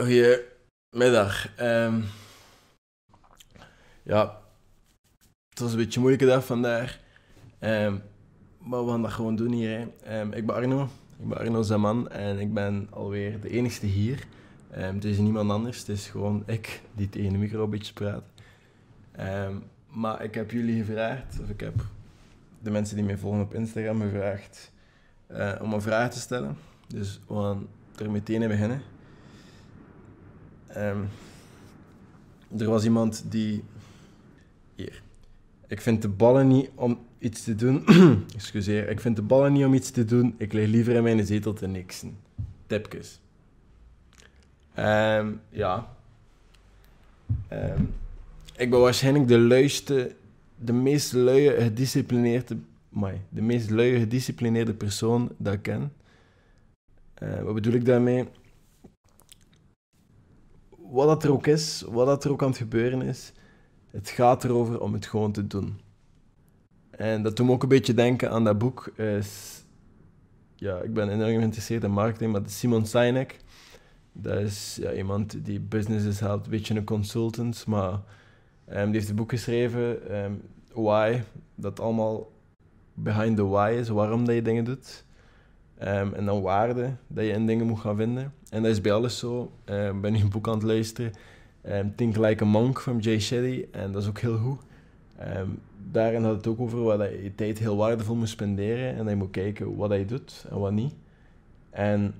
Goedemiddag. Ehm ja, het was een beetje een moeilijke dag vandaag. Ehm maar we gaan dat gewoon doen hier. Ehm, ik ben Arno. Ik ben Arno Zaman en ik ben alweer de enigste hier. Het is niemand anders. Het is gewoon ik die tegen de micro een beetje praat. Maar ik heb jullie gevraagd, of ik heb de mensen die mij volgen op Instagram gevraagd eh, om een vraag te stellen. Dus we gaan er meteen in beginnen. Ehm, er was iemand die. Hier. Ik vind de ballen niet om iets te doen. Excuseer. Ik vind de ballen niet om iets te doen. Ik lig liever in mijn zetel te niksen. Tipjes. Ehm, ja. Ehm, ik ben waarschijnlijk de luiste, de meest luie, gedisciplineerde, amai, de meest luie, gedisciplineerde persoon dat ik ken. Wat bedoel ik daarmee? Wat dat er ook is, wat dat er ook aan het gebeuren is, het gaat erover om het gewoon te doen. En dat doet me ook een beetje denken aan dat boek. Is, ja, ik ben enorm geïnteresseerd in marketing, maar Simon Sinek. Dat is ja, iemand die businesses helpt, een beetje een consultant, maar ehm, die heeft een boek geschreven, ehm, Why, dat allemaal behind the why is, waarom dat je dingen doet. Ehm, en dan waarde dat je in dingen moet gaan vinden. En dat is bij alles zo. Ehm, Ik ben nu een boek aan het luisteren. ehm, Think Like a Monk van Jay Shetty. En dat is ook heel goed. Daarin had het ook over wat dat je tijd heel waardevol moet spenderen. En dat je moet kijken wat je doet en wat niet. En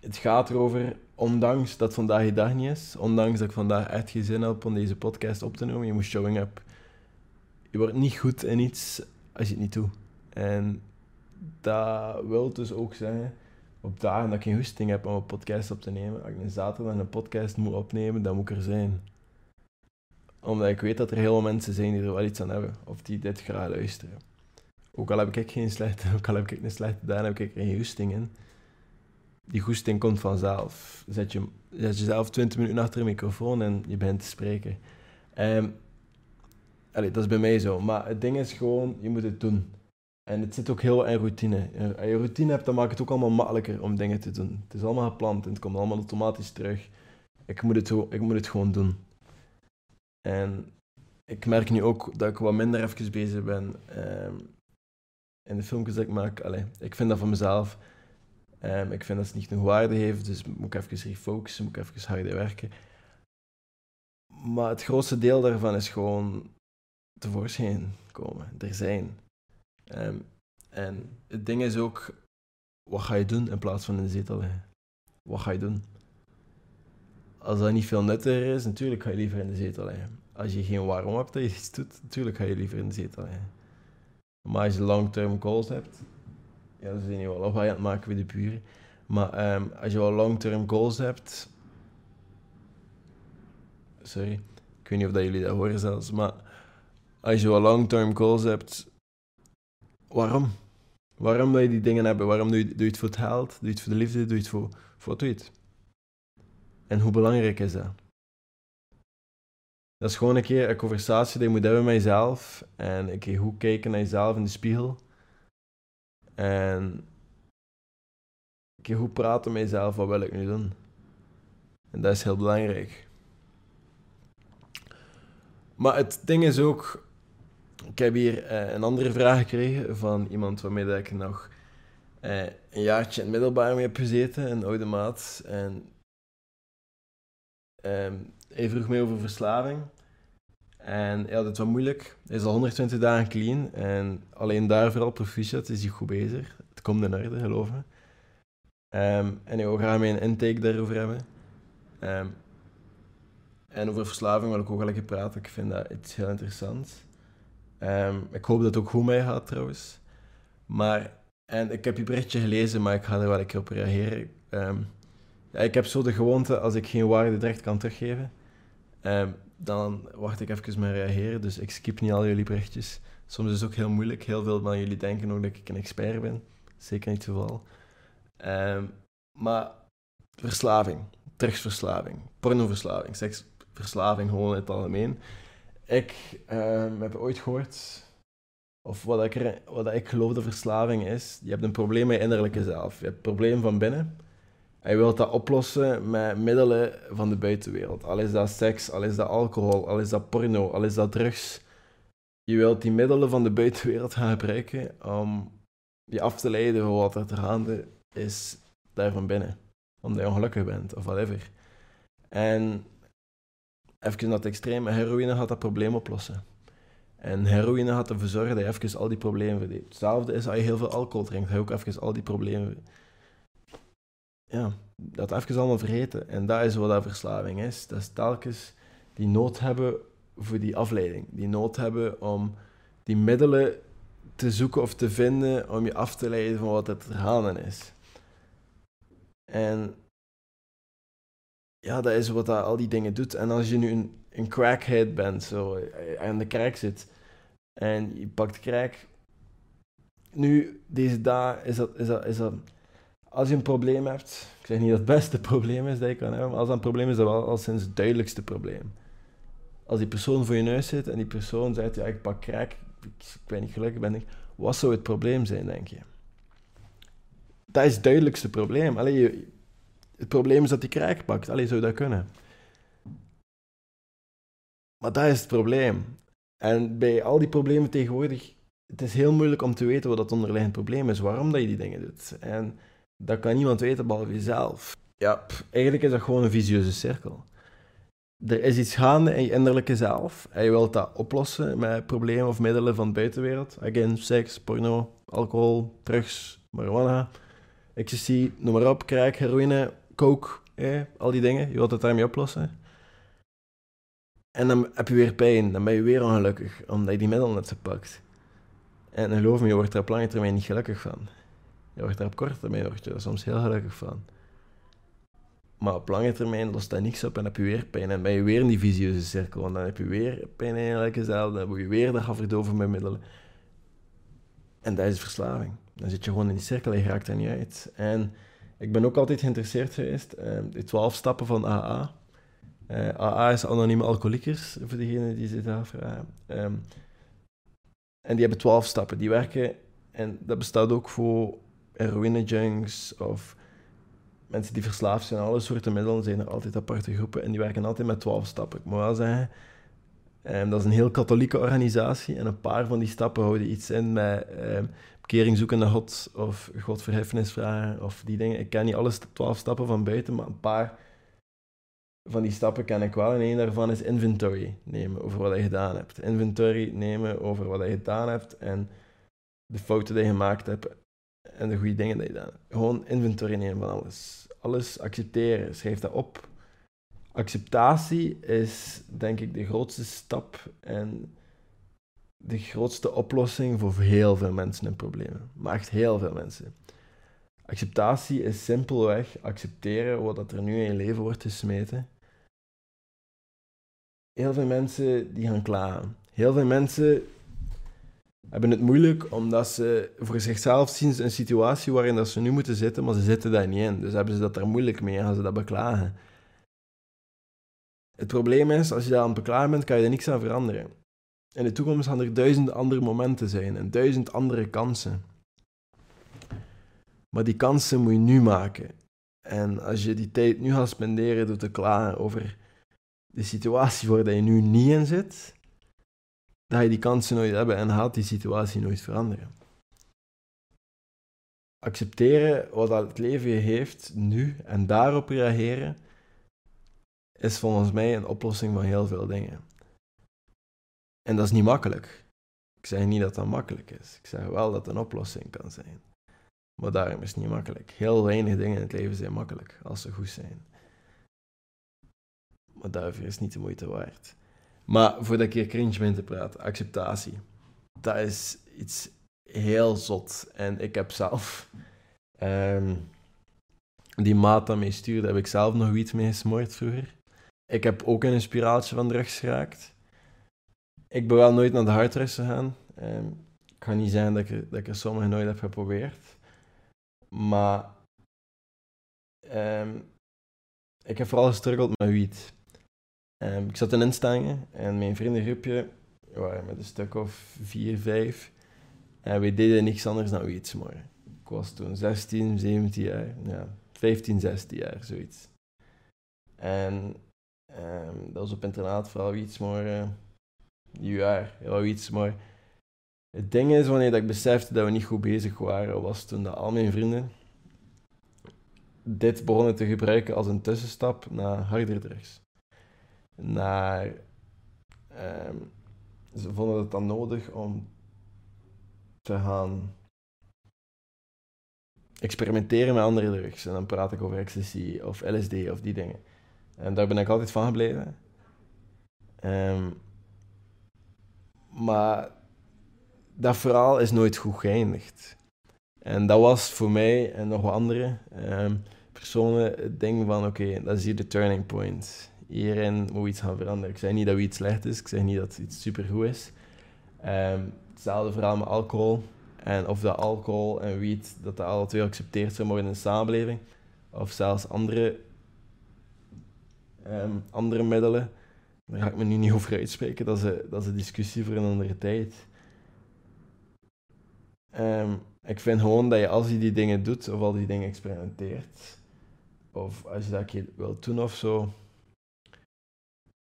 het gaat erover, ondanks dat vandaag je dag niet is, ondanks dat ik vandaag echt geen zin heb om deze podcast op te nemen, je moet showing up. Je wordt niet goed in iets als je het niet doet. En dat wil dus ook zeggen, op dagen dat ik geen hoesting heb om een podcast op te nemen, als ik een zaterdag een podcast moet opnemen, dan moet ik er zijn. Omdat ik weet dat er heel veel mensen zijn die er wel iets aan hebben, of die dit graag luisteren. Ook al heb ik geen slechte, ook al heb ik een slechte dag, heb ik geen hoesting in. Die goesting komt vanzelf. Zet, je, zet jezelf 20 minuten achter een microfoon en je begint te spreken. Ehm dat is bij mij zo. Maar het ding is gewoon, je moet het doen. En het zit ook heel in routine. Eh, Als je routine hebt, dan maakt het ook allemaal makkelijker om dingen te doen. Het is allemaal gepland en het komt allemaal automatisch terug. Ik moet het, ik moet het gewoon doen. En ik merk nu ook dat ik wat minder even bezig ben ehm, in de filmpjes dat ik maak. Allee, ik vind dat van mezelf. Ehm, ik vind dat het niet genoeg waarde heeft, dus moet ik even refocussen, moet ik even harder werken. Maar het grootste deel daarvan is gewoon tevoorschijn komen, er zijn. Ehm, en het ding is ook, wat ga je doen in plaats van in de zetel liggen? Wat ga je doen? Als dat niet veel nuttiger is, natuurlijk ga je liever in de zetel liggen. Als je geen waarom hebt dat je iets doet, natuurlijk ga je liever in de zetel liggen. Maar als je long-term goals hebt, ja, dan zijn je wel op aan het maken met de buren. Maar ehm, als je wel long-term goals hebt, sorry, ik weet niet of dat jullie dat horen zelfs, maar als je wel long-term goals hebt, waarom? Waarom wil je die dingen hebben? Waarom doe je, het voor het geld? Doe je het voor de liefde? Doe je het voor, voor wat het? En hoe belangrijk is dat? Dat is gewoon een keer een conversatie die je moet hebben met jezelf. En een keer goed kijken naar jezelf in de spiegel. En een keer goed praten met jezelf. Wat wil ik nu doen? En dat is heel belangrijk. Maar het ding is ook... Ik heb hier eh, een andere vraag gekregen van iemand waarmee ik nog eh, een jaartje in het middelbaar mee heb gezeten, een oude maat. En ehm, hij vroeg mij over verslaving. En hij had het wat moeilijk. Hij is al 120 dagen clean. En alleen daar vooral proficiat is hij goed bezig. Het komt in orde, geloof me. Ehm, en hij wil graag een intake daarover hebben. Ehm, en over verslaving wil ik ook wel even praten. Ik vind dat iets heel interessants. Ehm, ik hoop dat het ook goed mee gaat trouwens. Maar, en ik heb je berichtje gelezen, maar ik ga er wel een op reageren. Ehm, ja, ik heb zo de gewoonte, als ik geen waarde direct kan teruggeven, ehm, dan wacht ik even met reageren. Dus ik skip niet al jullie berichtjes. Soms is het ook heel moeilijk. Heel veel van jullie denken ook dat ik een expert ben. Zeker niet. Ehm, maar verslaving, drugsverslaving, pornoverslaving, seksverslaving gewoon in het algemeen. Ik ehm, heb ooit gehoord, of wat ik, er- wat ik geloof dat verslaving is, je hebt een probleem met je innerlijke zelf. Je hebt een probleem van binnen Hij wil dat oplossen met middelen van de buitenwereld. Al is dat seks, al is dat alcohol, al is dat porno, al is dat drugs. Je wilt die middelen van de buitenwereld gaan gebruiken om je af te leiden van wat er te gaande is daar van binnen. Omdat je ongelukkig bent of whatever. En even dat extreme, heroïne gaat dat probleem oplossen. En heroïne gaat ervoor zorgen dat je even al die problemen verdeelt. Hetzelfde is als je heel veel alcohol drinkt, ga je ook even al die problemen... Ja, dat even allemaal vergeten. En dat is wat dat verslaving is. Dat is telkens die nood hebben voor die afleiding. Die nood hebben om die middelen te zoeken of te vinden om je af te leiden van wat het er is. En ja, dat is wat dat al die dingen doet. En als je nu een, een crackhead bent, zo eh, aan de crack zit, en je pakt crack. Nu, deze dag is dat, is dat, is dat... Als je een probleem hebt, ik zeg niet dat het beste probleem is dat je kan hebben, maar als dat een probleem is, dat wel al sinds het duidelijkste probleem. Als die persoon voor je neus zit en die persoon zegt, ja, ik pak crack, ik, ik ben niet gelukkig, ben ik... Wat zou het probleem zijn, denk je? Dat is het duidelijkste probleem. Allee, je, het probleem is dat hij crack pakt. Zou dat kunnen? Maar dat is het probleem. En bij al die problemen tegenwoordig, het is heel moeilijk om te weten wat dat onderliggend probleem is, waarom dat je die dingen doet. En dat kan niemand weten behalve jezelf. Ja, eigenlijk is dat gewoon een visieuze cirkel. Er is iets gaande in je innerlijke zelf en je wilt dat oplossen met problemen of middelen van de buitenwereld. Again, seks, porno, alcohol, drugs, marijuana, ecstasy, noem maar op, crack, heroïne, coke, eh, al die dingen. Je wilt het daarmee oplossen. En dan heb je weer pijn, dan ben je weer ongelukkig, omdat je die middelen net pakt. En geloof me, je wordt er op lange termijn niet gelukkig van. Je wordt er op korte termijn je soms heel gelukkig van. Maar op lange termijn lost dat niks op en heb je weer pijn. En ben je weer in die visieuze cirkel. Want dan heb je weer pijn je hetzelfde. Dan moet je weer dat gaan verdoven met middelen. En dat is verslaving. Dan zit je gewoon in die cirkel en je raakt er niet uit. En ik ben ook altijd geïnteresseerd geweest in de twaalf stappen van AA. Uh, eh, AA is anonieme alcoholiekers, voor degenen die zich afvragen. Um, en die hebben twaalf stappen. Die werken, en dat bestaat ook voor heroïne-junks of mensen die verslaafd zijn. Alle soorten middelen zijn er altijd aparte groepen en die werken altijd met twaalf stappen. Ik moet wel zeggen, um, dat is een heel katholieke organisatie en een paar van die stappen houden iets in met bekering zoeken naar God of God vragen of die dingen. Ik ken niet alles twaalf stappen van buiten, maar een paar van die stappen ken ik wel. En een daarvan is inventory nemen over wat je gedaan hebt. Inventory nemen over wat je gedaan hebt en de fouten die je gemaakt hebt en de goede dingen die je gedaan hebt. Gewoon inventory nemen van alles. Alles accepteren. Schrijf dat op. Acceptatie is denk ik de grootste stap en de grootste oplossing voor heel veel mensen en problemen. Maar echt heel veel mensen. Acceptatie is simpelweg accepteren wat er nu in je leven wordt gesmeten heel veel mensen die gaan klagen. Heel veel mensen hebben het moeilijk omdat ze voor zichzelf zien een situatie waarin dat ze nu moeten zitten, maar ze zitten daar niet in. Dus hebben ze dat daar moeilijk mee en gaan ze dat beklagen. Het probleem is, als je daar aan het beklagen bent, kan je er niks aan veranderen. In de toekomst gaan er duizend andere momenten zijn en duizend andere kansen. Maar die kansen moet je nu maken. En als je die tijd nu gaat spenderen door te klagen over de situatie waar je nu niet in zit, dat je die kansen nooit hebben en gaat die situatie nooit veranderen. Accepteren wat het leven je heeft nu en daarop reageren, is volgens mij een oplossing van heel veel dingen. En dat is niet makkelijk. Ik zeg niet dat dat makkelijk is. Ik zeg wel dat het een oplossing kan zijn. Maar daarom is het niet makkelijk. Heel weinig dingen in het leven zijn makkelijk als ze goed zijn. Maar daarvoor is niet de moeite waard. Maar voordat ik hier cringe ben te praten, acceptatie. Dat is iets heel zot. En ik heb zelf... Um, die maat mij stuurde, heb ik zelf nog iets mee gesmoord vroeger. Ik heb ook in een spiraaltje van drugs geraakt. Ik ben wel nooit naar de harddrugs gegaan. Um, ik kan niet zeggen dat ik, dat ik er sommige nooit heb geprobeerd. Maar um, ik heb vooral gestruggeld met wiet. Um, ik zat in instellingen en mijn vriendengroepje waren met een stuk of vier, vijf. En we deden niks anders dan maar Ik was toen 16, 17 jaar. Ja, 15, 16 jaar, zoiets. En ehm, dat was op internaat vooral uh, jaar, heel iets, maar het ding is, wanneer dat ik besefte dat we niet goed bezig waren, was toen dat al mijn vrienden dit begonnen te gebruiken als een tussenstap naar harder drugs. Naar, ehm, ze vonden het dan nodig om te gaan experimenteren met andere drugs. En dan praat ik over ecstasy of LSD of die dingen. En daar ben ik altijd van gebleven. Um, maar dat verhaal is nooit goed geëindigd. En dat was voor mij en nog andere um, personen het ding van: oké, dat is hier de turning point. Hierin moet iets gaan veranderen. Ik zeg niet dat iets slecht is, ik zeg niet dat iets supergoed is. Um, hetzelfde verhaal met alcohol. En of dat alcohol en wiet, dat dat alle twee geaccepteerd zou worden in de samenleving. Of zelfs andere, um, andere middelen. Daar ga ik me nu niet over uitspreken. Dat is, een, dat is discussie voor een andere tijd. Um, ik vind gewoon dat je als je die dingen doet, of al die dingen experimenteert, of als je dat keer wilt doen of zo,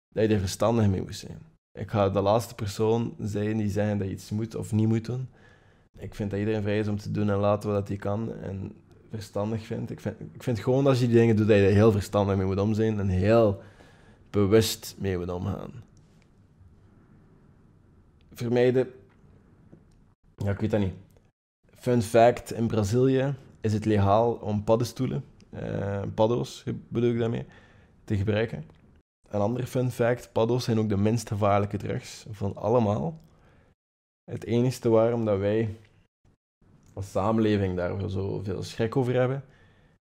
dat je er verstandig mee moet zijn. Ik ga de laatste persoon zijn die zeggen dat je iets moet of niet moet doen. Ik vind dat iedereen vrij is om te doen en laten wat hij kan en verstandig vindt. Ik vind, ik vind gewoon dat als je die dingen doet, dat je er heel verstandig mee moet om zijn en heel bewust mee omgaan. Vermijden. Ja, ik weet dat niet. Fun fact: in Brazilië is het legaal om paddenstoelen, uh, paddo's bedoel ik daarmee, te gebruiken. Een andere fun fact: paddo's zijn ook de minst gevaarlijke drugs van allemaal. Het enige waarom dat wij als samenleving daar zo veel schrik over hebben,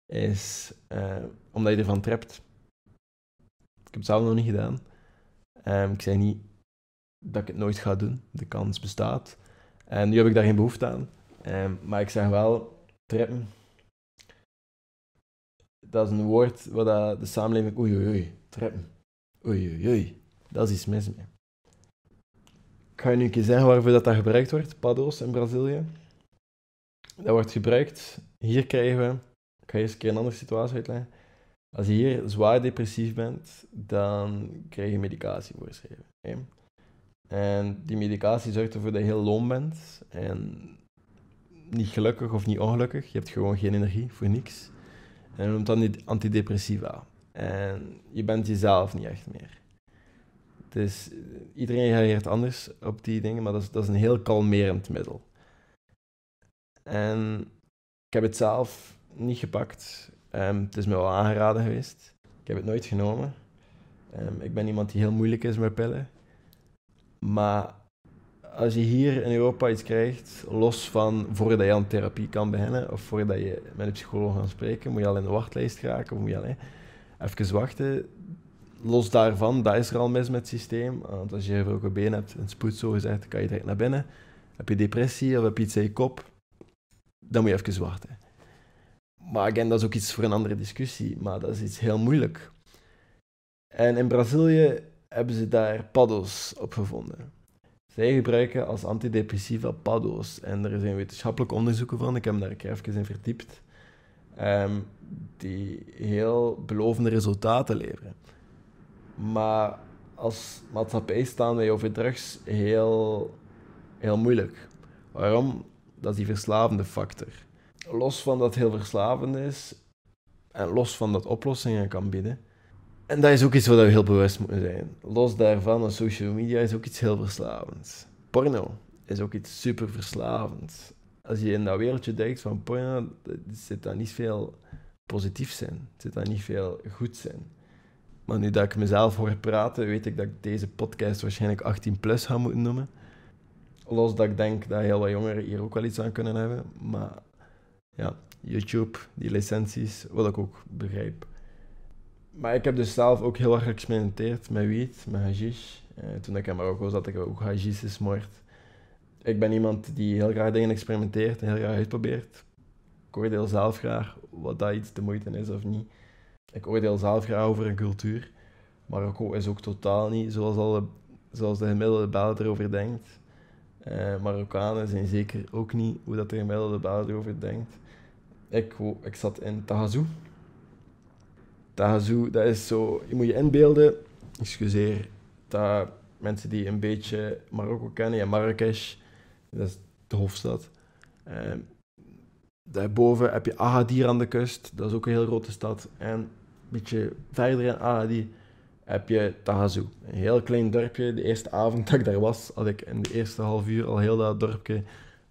is uh, omdat je ervan trept. Ik heb het zelf nog niet gedaan. Um, ik zei niet dat ik het nooit ga doen. De kans bestaat. En nu heb ik daar geen behoefte aan. Um, maar ik zeg wel, treppen. Dat is een woord wat de samenleving. Oei, oei, oei. Treppen. Oei, oei, oei. Dat is iets mis mee. Ik ga je nu een keer zeggen waarvoor dat, dat gebruikt wordt, paddo's in Brazilië. Dat wordt gebruikt. Hier krijgen we. Ik ga eerst een keer een andere situatie uitleggen. Als je hier zwaar depressief bent, dan krijg je medicatie voorgeschreven. En die medicatie zorgt ervoor dat je heel loom bent en niet gelukkig of niet ongelukkig. Je hebt gewoon geen energie voor niks. En je noemt dan antidepressiva. En je bent jezelf niet echt meer. Dus iedereen reageert anders op die dingen, maar dat is, dat is een heel kalmerend middel. En ik heb het zelf niet gepakt. Um, het is me wel aangeraden geweest. Ik heb het nooit genomen. Um, ik ben iemand die heel moeilijk is met pillen. Maar als je hier in Europa iets krijgt, los van voordat je aan therapie kan beginnen of voordat je met een psycholoog gaat spreken, moet je al in de wachtlijst geraken of moet je al even wachten. Los daarvan, dat is er al mis met het systeem. Want als je gebroken been hebt, een spoed zo gezegd, kan je direct naar binnen. Heb je depressie of heb je iets in je kop, dan moet je even wachten. Maar again, dat is ook iets voor een andere discussie, maar dat is iets heel moeilijk. En in Brazilië hebben ze daar paddo's op gevonden. Zij gebruiken als antidepressiva paddo's. En er zijn wetenschappelijke onderzoeken van, ik heb me daar even in verdiept, um, die heel belovende resultaten leveren. Maar als maatschappij staan wij over drugs heel, heel moeilijk. Waarom? Dat is die verslavende factor. Los van dat heel verslavend is, en los van dat oplossingen kan bieden, en dat is ook iets waar we heel bewust moeten zijn. Los daarvan, social media is ook iets heel verslavends. Porno is ook iets super verslavends. Als je in dat wereldje denkt van porno, zit daar niet veel positief zijn. Zit daar niet veel goed zijn. Maar nu dat ik mezelf hoor praten, weet ik dat ik deze podcast waarschijnlijk 18 plus ga moeten noemen. Los dat ik denk dat heel wat jongeren hier ook wel iets aan kunnen hebben. Maar ja, YouTube, die licenties, wat ik ook begrijp maar ik heb dus zelf ook heel erg geëxperimenteerd met wiet, met hashish. Uh, toen ik in Marokko zat, ik ook hashish gesmoord. Ik ben iemand die heel graag dingen experimenteert en heel graag uitprobeert. Ik oordeel zelf graag wat dat iets de moeite is of niet. Ik oordeel zelf graag over een cultuur. Marokko is ook totaal niet zoals, alle, zoals de gemiddelde Belg erover denkt. Uh, Marokkanen zijn zeker ook niet hoe dat de gemiddelde Belg erover denkt. Ik, ik zat in Tahazou, Tahazoo, dat is zo... Je moet je inbeelden, excuseer, dat mensen die een beetje Marokko kennen, ja, Marrakesh, dat is de hoofdstad. Ehm, daarboven heb je Agadir aan de kust, dat is ook een heel grote stad. En een beetje verder in Agadir heb je Tahazoo. Een heel klein dorpje. De eerste avond dat ik daar was, had ik in de eerste half uur al heel dat dorpje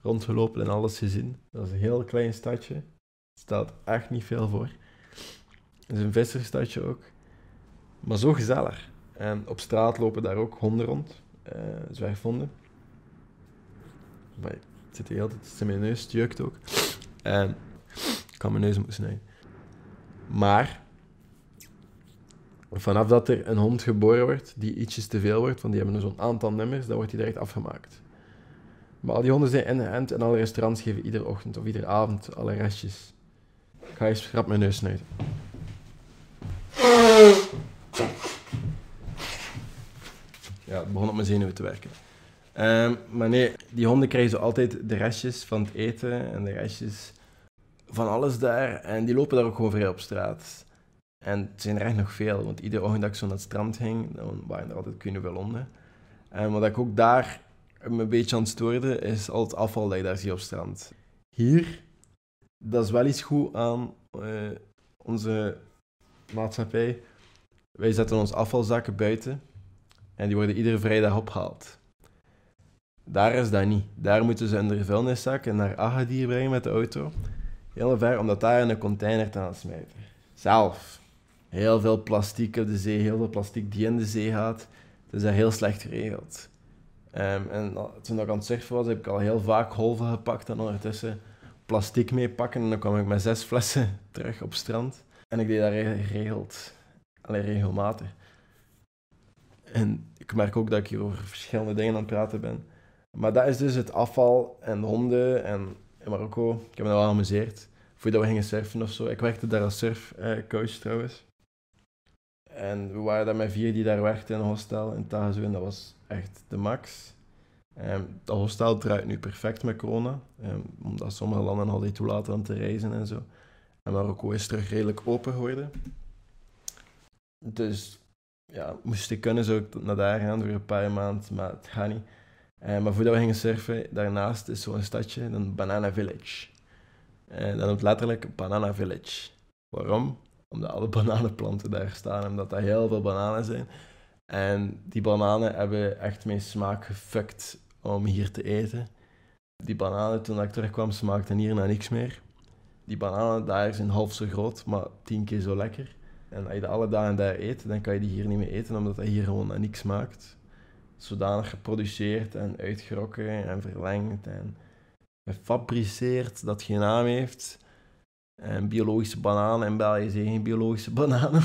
rondgelopen en alles gezien. Dat is een heel klein stadje. Stelt echt niet veel voor. Het is een visserstadje ook. Maar zo gezellig. En op straat lopen daar ook honden rond. Uh, zwerfhonden. Maar het zit hier altijd in mijn neus, het jeukt ook. En ik kan mijn neus moeten snijden. Maar vanaf dat er een hond geboren wordt die ietsjes te veel wordt, want die hebben zo'n aantal nummers, dan wordt die direct afgemaakt. Maar al die honden zijn in de hand en alle restaurants geven iedere ochtend of iedere avond alle restjes. Ga eens schrap mijn neus snijden. Ja, het begon op mijn zenuwen te werken. Um, maar nee, die honden krijgen zo altijd de restjes van het eten en de restjes van alles daar. En die lopen daar ook gewoon vrij op straat. En het zijn er echt nog veel, want iedere ochtend dat ik zo naar het strand ging, dan waren er altijd kunnen veel honden. En wat ik ook daar me een beetje aan stoorde, is al het afval dat je daar ziet op strand. Hier, dat is wel iets goed aan uh, onze maatschappij. Wij zetten onze afvalzakken buiten en die worden iedere vrijdag opgehaald. Daar is dat niet. Daar moeten ze in de vuilniszakken naar Agadir brengen met de auto. Heel ver, om dat daar in een container te gaan smijten. Zelf. Heel veel plastic op de zee, heel veel plastic die in de zee gaat. Dus dat is heel slecht geregeld. Um, en toen ik aan het surfen was, heb ik al heel vaak golven gepakt en ondertussen plastic meepakken. En dan kwam ik met zes flessen terug op strand. En ik deed dat geregeld. Alleen regelmatig. En ik merk ook dat ik hier over verschillende dingen aan het praten ben. Maar dat is dus het afval en de honden en in Marokko. Ik heb me wel geamuseerd. Voordat we gingen surfen of zo. Ik werkte daar als surfcoach trouwens. En we waren daar met vier die daar werkten in een hostel in Tahazoo. En dat was echt de max. Dat hostel draait nu perfect met corona. Um, omdat sommige landen al die toelaten om te reizen en zo. En Marokko is terug redelijk open geworden. Dus ja, moest ik kunnen, zou ik naar daar gaan voor een paar maanden, maar het gaat niet. Uh, maar voordat we gingen surfen, daarnaast is zo'n stadje, een Banana Village. En uh, dat noemt letterlijk Banana Village. Waarom? Omdat alle bananenplanten daar staan omdat er heel veel bananen zijn. En die bananen hebben echt mijn smaak gefukt om hier te eten. Die bananen, toen ik terugkwam, smaakten hier naar niks meer. Die bananen daar zijn half zo groot, maar tien keer zo lekker. En als je dat alle dagen daar eet, dan kan je die hier niet meer eten, omdat dat hier gewoon naar niks smaakt. Zodanig geproduceerd en uitgerokken en verlengd en gefabriceerd dat geen naam heeft. En biologische bananen in België zijn geen biologische bananen.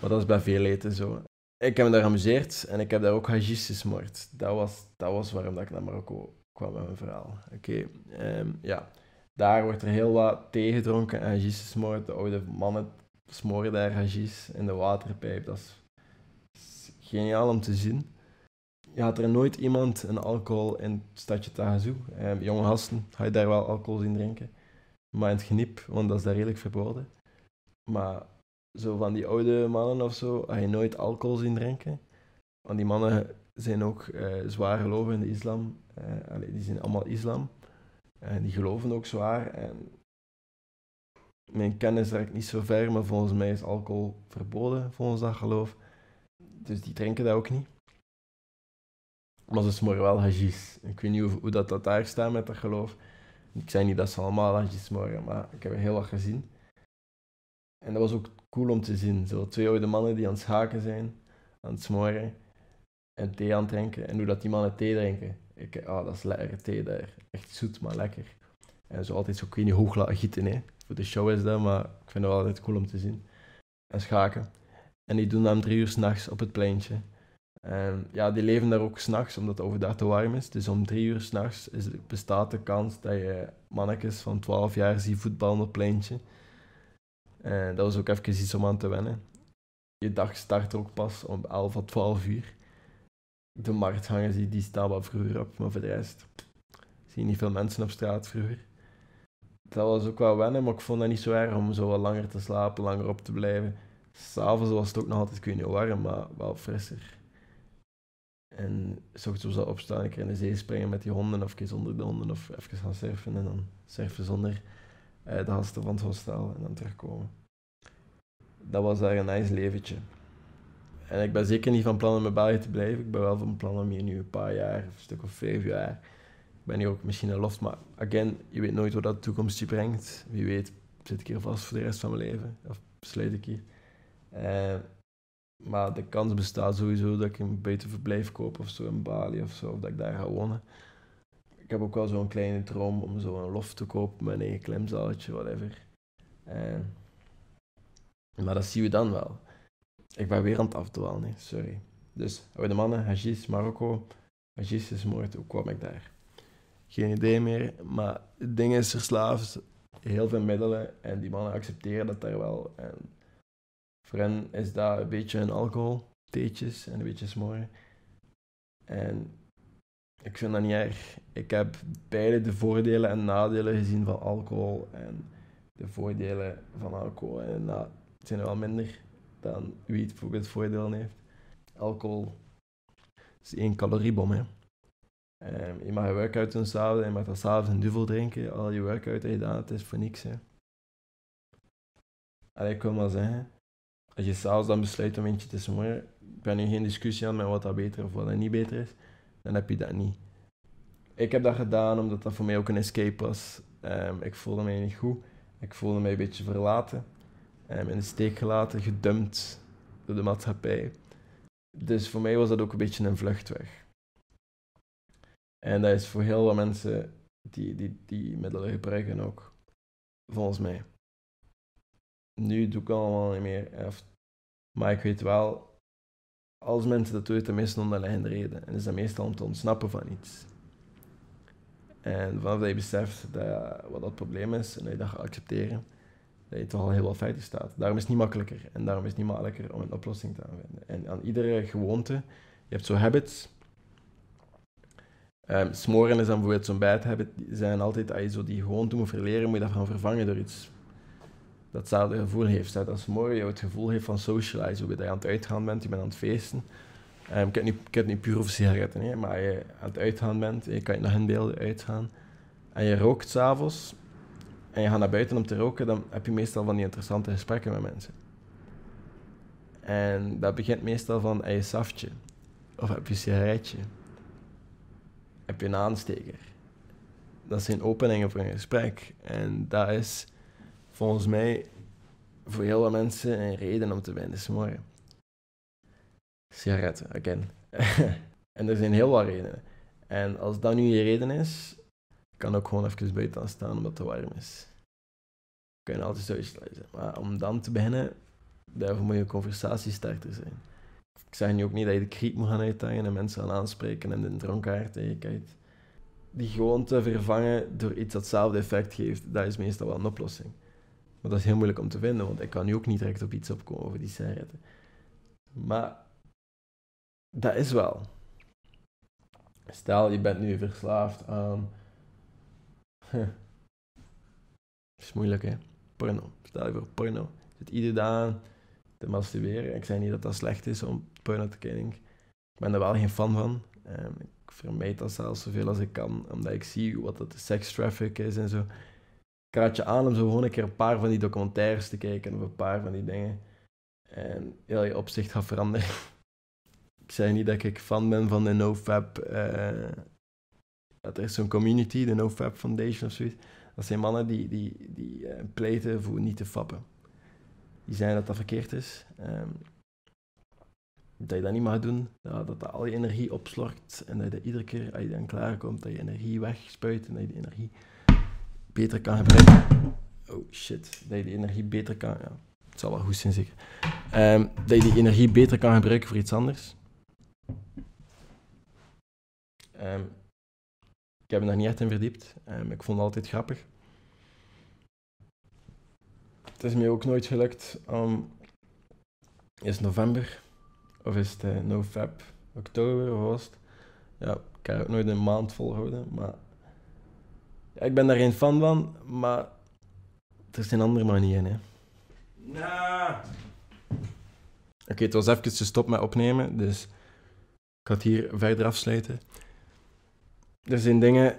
maar dat is bij veel eten zo. Ik heb me daar geamuseerd en ik heb daar ook hajis gesmoord. Dat was, dat was waarom dat ik naar Marokko kwam met mijn verhaal. Oké, ehm, ja. Daar wordt er heel wat thee gedronken en hajis gesmoord. De oude mannen smoren daar hajis in de waterpijp. Dat is geniaal om te zien. Je had er nooit iemand een alcohol in het stadje Tahazoo. Eh, jonge gasten ga je daar wel alcohol zien drinken. Maar in het geniep, want dat is daar redelijk verboden. Maar zo van die oude mannen of zo, ga je nooit alcohol zien drinken. Want die mannen zijn ook uh, zwaar geloven in de islam. Uh, die zijn allemaal islam. En die geloven ook zwaar. En mijn kennis raakt niet zo ver, maar volgens mij is alcohol verboden, volgens dat geloof. Dus die drinken dat ook niet. Maar ze smoren wel hajis. Ik weet niet hoe, hoe dat, dat daar staat met dat geloof. Ik zei niet dat ze allemaal hajis smoren, maar ik heb er heel wat gezien. En dat was ook cool om te zien. Zo twee oude mannen die aan het schaken zijn, aan het smoren en thee aan het drinken. En hoe dat die mannen thee drinken. Ik, ah, dat is lekker thee daar. Echt zoet, maar lekker. En zo altijd zo, weet niet, hoog laten gieten. Hè. Voor de show is dat, maar ik vind het altijd cool om te zien. En schaken. En die doen dat om drie uur s'nachts op het pleintje. En ja, die leven daar ook s'nachts, omdat het overdag te warm is. Dus om drie uur s'nachts bestaat de kans dat je mannetjes van 12 jaar ziet voetballen op het pleintje. En dat was ook even iets om aan te wennen. Je dag start ook pas om 11 of 12 uur. De marktgangers die, die staan wat vroeger op, maar voor de rest zie je niet veel mensen op straat vroeger dat was ook wel wennen, maar ik vond dat niet zo erg om zo wat langer te slapen, langer op te blijven. S'avonds was het ook nog altijd, ik weet niet warm, maar wel frisser. En s ochtends wel opstaan, een keer in de zee springen met die honden, of een zonder de honden, of even gaan surfen en dan surfen zonder de gasten van het hostel en dan terugkomen. Dat was daar een nice leventje. En ik ben zeker niet van plan om in België te blijven. Ik ben wel van plan om hier nu een paar jaar, een stuk of vijf jaar. Ik ben hier ook misschien een loft, maar again, je weet nooit wat dat de toekomst je brengt. Wie weet zit ik hier vast voor de rest van mijn leven, of besluit ik hier. Uh, maar de kans bestaat sowieso dat ik een beter verblijf koop of zo in Bali of zo, of dat ik daar ga wonen. Ik heb ook wel zo'n kleine droom om zo'n loft te kopen een eigen klimzaaltje, whatever. Uh, maar dat zien we dan wel. Ik ben weer aan het afdwalen, sorry. Dus, oude mannen, Hajis, Marokko. Hajis is moord, hoe kwam ik daar? Geen idee meer, maar het ding is verslaafd, heel veel middelen en die mannen accepteren dat daar wel. En voor hen is dat een beetje een alcohol, theetjes en een beetje smoren. En ik vind dat niet erg. Ik heb beide de voordelen en nadelen gezien van alcohol. En de voordelen van alcohol en na zijn er wel minder dan wiet bijvoorbeeld voordelen heeft. Alcohol is één caloriebom. Hè. Um, je mag je workout doen s'avonds, je mag dat s'avonds een duvel drinken. Al je workout dat je gedaan hebt, is voor niks. Hè. Ik wil maar zeggen, als je s'avonds dan besluit om eentje te smoren, ik ben nu geen discussie aan met wat dat beter of wat dat niet beter is, dan heb je dat niet. Ik heb dat gedaan omdat dat voor mij ook een escape was. Um, ik voelde mij niet goed. Ik voelde mij een beetje verlaten um, in de steek gelaten, gedumpt door de maatschappij. Dus voor mij was dat ook een beetje een vluchtweg. En dat is voor heel veel mensen die, die, die middelen gebruiken ook, volgens mij. Nu doe ik allemaal niet meer. Maar ik weet wel, als mensen dat doen, dan meestal een reden. En is dat meestal om te ontsnappen van iets. En vanaf dat je beseft dat, wat dat probleem is en dat je dat gaat accepteren, dat je toch al heel wat feiten staat. Daarom is het niet makkelijker en daarom is het niet makkelijker om een oplossing te aanvinden. En aan iedere gewoonte, je hebt zo habits. Um, smoren is dan bijvoorbeeld zo'n bad habit. Die zijn altijd, als je zo die gewoonte moet verleren, moet je dat gaan vervangen door iets dat hetzelfde gevoel heeft. Dat als morgen je het gevoel heeft van socialize, hoe je aan het uitgaan bent, je bent aan het feesten. Um, ik, heb niet, ik niet puur over sigaretten, hè, maar je aan het uitgaan bent, je kan je nog in beelden uitgaan, en je rookt s'avonds, en je gaat naar buiten om te roken, dan heb je meestal van die interessante gesprekken met mensen. En dat begint meestal van, heb je saftje? Of heb je een sigaretje? Heb je een aansteker? Dat zijn openingen voor een gesprek. En dat is volgens mij voor heel veel mensen een reden om te beginnen smoren. Sigaretten, again. en er zijn heel wat redenen. En als dat nu je reden is, kan ook gewoon even buiten staan omdat het warm is. Kun je altijd zo sluiten. Maar om dan te beginnen, daarvoor moet je een conversatiestarter zijn. Ik zeg nu ook niet dat je de kriek moet gaan uitdagen en mensen gaan aanspreken en de dronkaard tegenkijkt. Die gewoon te vervangen door iets dat hetzelfde effect geeft, dat is meestal wel een oplossing. Maar dat is heel moeilijk om te vinden, want ik kan nu ook niet direct op iets opkomen over die sigaretten. Maar dat is wel. Stel, je bent nu verslaafd aan is moeilijk, hè? Porno. Stel je voor porno. Je zit iedere dag te masturberen. Ik zeg niet dat dat slecht is om porno te kijken. Ik ben er wel geen fan van. Um, ik vermijd dat zelfs zoveel als ik kan, omdat ik zie wat dat de sex traffic is en zo. Ik raad je aan om zo gewoon een keer een paar van die documentaires te kijken of een paar van die dingen. En heel je opzicht gaat veranderen. ik zeg niet dat ik fan ben van de NoFap. Uh, er is zo'n community, de NoFap Foundation of zoiets. Dat zijn mannen die, die, die uh, pleiten voor niet te fappen. Die zeggen dat dat verkeerd is. Um, dat je dat niet mag doen. Dat, dat, al je energie opslorkt. En dat je iedere keer als je dan klaarkomt, dat je energie wegspuit. En dat je die energie beter kan gebruiken. Oh shit. Dat je die energie beter kan... Ja, het zal wel goed zijn zeker. Um, dat je die energie beter kan gebruiken voor iets anders. Um, ik heb me daar niet echt in verdiept. Um, ik vond het altijd grappig. Het is mij ook nooit gelukt om... Is november? Of is het uh, oktober of het? Ja, ik heb het nooit een maand volhouden, maar... Ja, ik ben daar geen fan van, maar Er zijn andere manieren, hè. Oké, het was even stop met opnemen, dus ik ga het hier verder afsluiten. Er zijn dingen...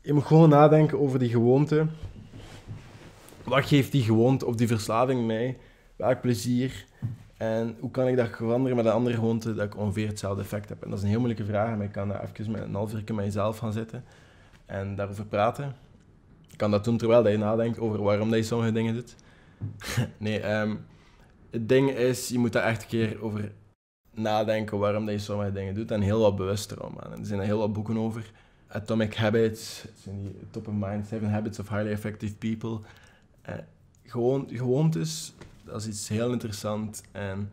Je moet gewoon nadenken over die gewoonte. Wat geeft die gewoonte of die verslaving mij? Welk plezier? En hoe kan ik dat veranderen met een andere gewoonte dat ik ongeveer hetzelfde effect heb? En dat is een heel moeilijke vraag, maar ik kan daar even met een half uur met jezelf gaan zitten en daarover praten. Ik kan dat doen terwijl je nadenkt over waarom je sommige dingen doet. nee, um, het ding is, je moet daar echt een keer over nadenken waarom je sommige dingen doet en heel wat bewuster om. Er zijn er heel wat boeken over. Atomic Habits, zijn die top of mind, Seven Habits of Highly Effective People. Uh, gewoon, gewoontes, dat is iets heel interessant. En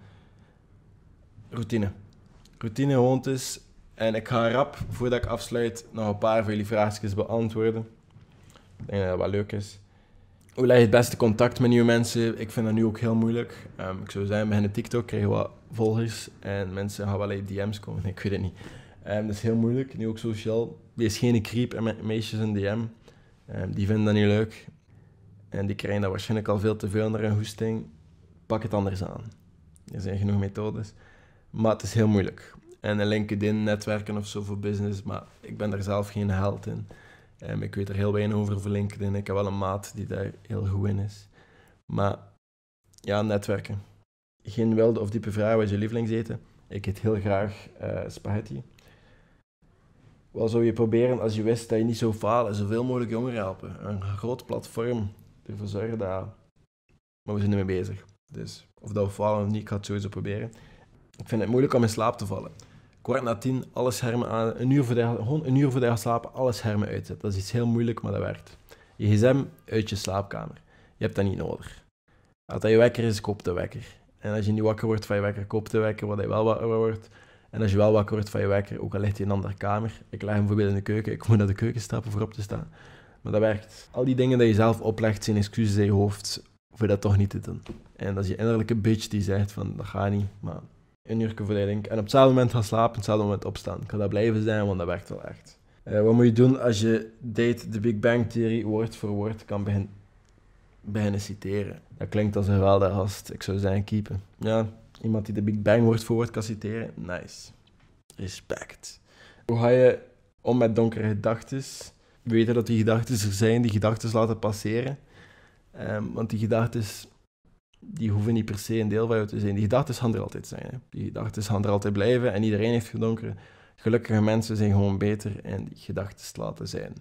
routine. Routine, gewoontes. En ik ga rap, voordat ik afsluit, nog een paar van jullie vraagjes beantwoorden. Ik denk dat dat wel leuk is. Hoe leg je het beste contact met nieuwe mensen? Ik vind dat nu ook heel moeilijk. Um, ik zou zeggen, bij TikTok krijg je wat volgers en mensen gaan wel in DM's komen. ik weet het niet. Um, dat is heel moeilijk, nu ook sociaal. Wees geen creep en met meisjes in DM. Um, die vinden dat niet leuk. En die krijgen dat waarschijnlijk al veel te veel naar een hoesting. Pak het anders aan. Er zijn genoeg methodes. Maar het is heel moeilijk. En een LinkedIn, netwerken of zo voor business, maar ik ben daar zelf geen held in. Um, ik weet er heel weinig over voor LinkedIn. Ik heb wel een maat die daar heel goed in is. Maar ja, netwerken. Geen wilde of diepe vraag, wat je lievelingseten? Ik eet heel graag uh, spaghetti. Wat zou je proberen als je wist dat je niet zou falen? Zoveel mogelijk jongeren helpen. Een groot platform ervoor zorgen dat... Maar we zijn ermee bezig. Dus of dat we falen of niet, ik ga het sowieso proberen. Ik vind het moeilijk om in slaap te vallen kwart na tien alle schermen aan, een uur voor de, gewoon een uur voor de gaat slapen, alle schermen uitzetten. Dat is iets heel moeilijk, maar dat werkt. Je gsm uit je slaapkamer. Je hebt dat niet nodig. Als dat je wekker is, koop de wekker. En als je niet wakker wordt van je wekker, koop de wekker, wat je wel wakker wordt. En als je wel wakker wordt van je wekker, ook al ligt hij in een andere kamer. Ik leg hem bijvoorbeeld in de keuken, ik moet naar de keuken stappen voor op te staan. Maar dat werkt. Al die dingen die je zelf oplegt, zijn excuses in je hoofd voor dat toch niet te doen. En dat is je innerlijke bitch die zegt van, dat gaat niet, maar een uur volledig. En op hetzelfde moment gaan slapen, op hetzelfde moment opstaan. Ik dat blijven zijn, want dat werkt wel echt. Uh, wat moet je doen als je date de Big Bang Theory woord voor woord kan begin, beginnen citeren? Dat klinkt als een geweldige gast. Ik zou zeggen, keepen. Ja, iemand die de Big Bang woord voor woord kan citeren, nice. Respect. Hoe ga je om met donkere gedachten? Weten dat die gedachten er zijn, die gedachten laten passeren. Um, want die gedachten die hoeven niet per se een deel van jou te zijn. Die gedachten gaan er altijd zijn. Hè. Die gedachten gaan er altijd blijven en iedereen heeft gedonkere. Gelukkige mensen zijn gewoon beter en die gedachten laten zijn.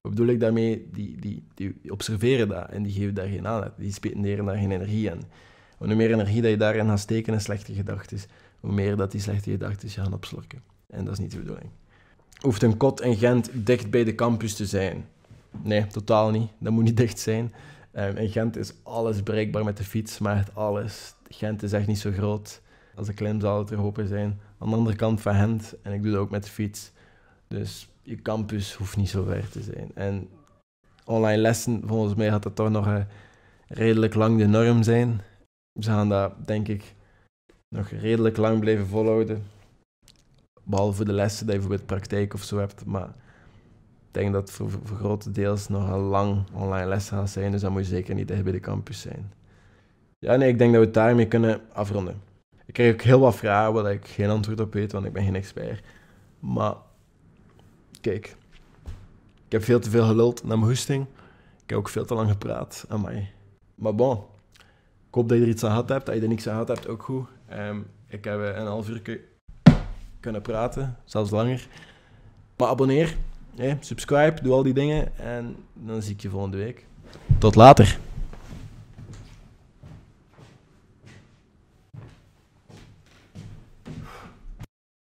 Wat bedoel ik daarmee? Die, die, die observeren dat en die geven daar geen aandacht. Die spenderen daar geen energie aan. Hoe meer energie dat je daarin gaat steken in slechte gedachten, hoe meer dat die slechte gedachten je gaan opslurken. En dat is niet de bedoeling. Hoeft een kot in Gent dicht bij de campus te zijn? Nee, totaal niet. Dat moet niet dicht zijn. Um, in Gent is alles bereikbaar met de fiets, maar echt alles. Gent is echt niet zo groot. Als een klein zal het er hopen zijn. Aan de andere kant van Gent, en ik doe dat ook met de fiets. Dus je campus hoeft niet zo ver te zijn. En online lessen, volgens mij gaat dat toch nog uh, redelijk lang de norm zijn. Ze gaan dat, denk ik, nog redelijk lang blijven volhouden. Behalve de lessen die je bijvoorbeeld praktijk of zo hebt. Maar denk dat voor, voor grote deels nog een lang online les gaat zijn, dus dan moet je zeker niet dicht bij de campus zijn. Ja, nee, ik denk dat we het daarmee kunnen afronden. Ik krijg ook heel wat vragen waar ik geen antwoord op weet, want ik ben geen expert. Maar, kijk, ik heb veel te veel geluld naar mijn hoesting. Ik heb ook veel te lang gepraat aan mij. Maar bon, ik hoop dat je er iets aan gehad hebt. Dat je er niks aan gehad hebt, ook goed. Um, ik heb een half uur kunnen praten, zelfs langer. Maar abonneer, subscribe, doe al die dingen en dan zie ik je volgende week. Tot later.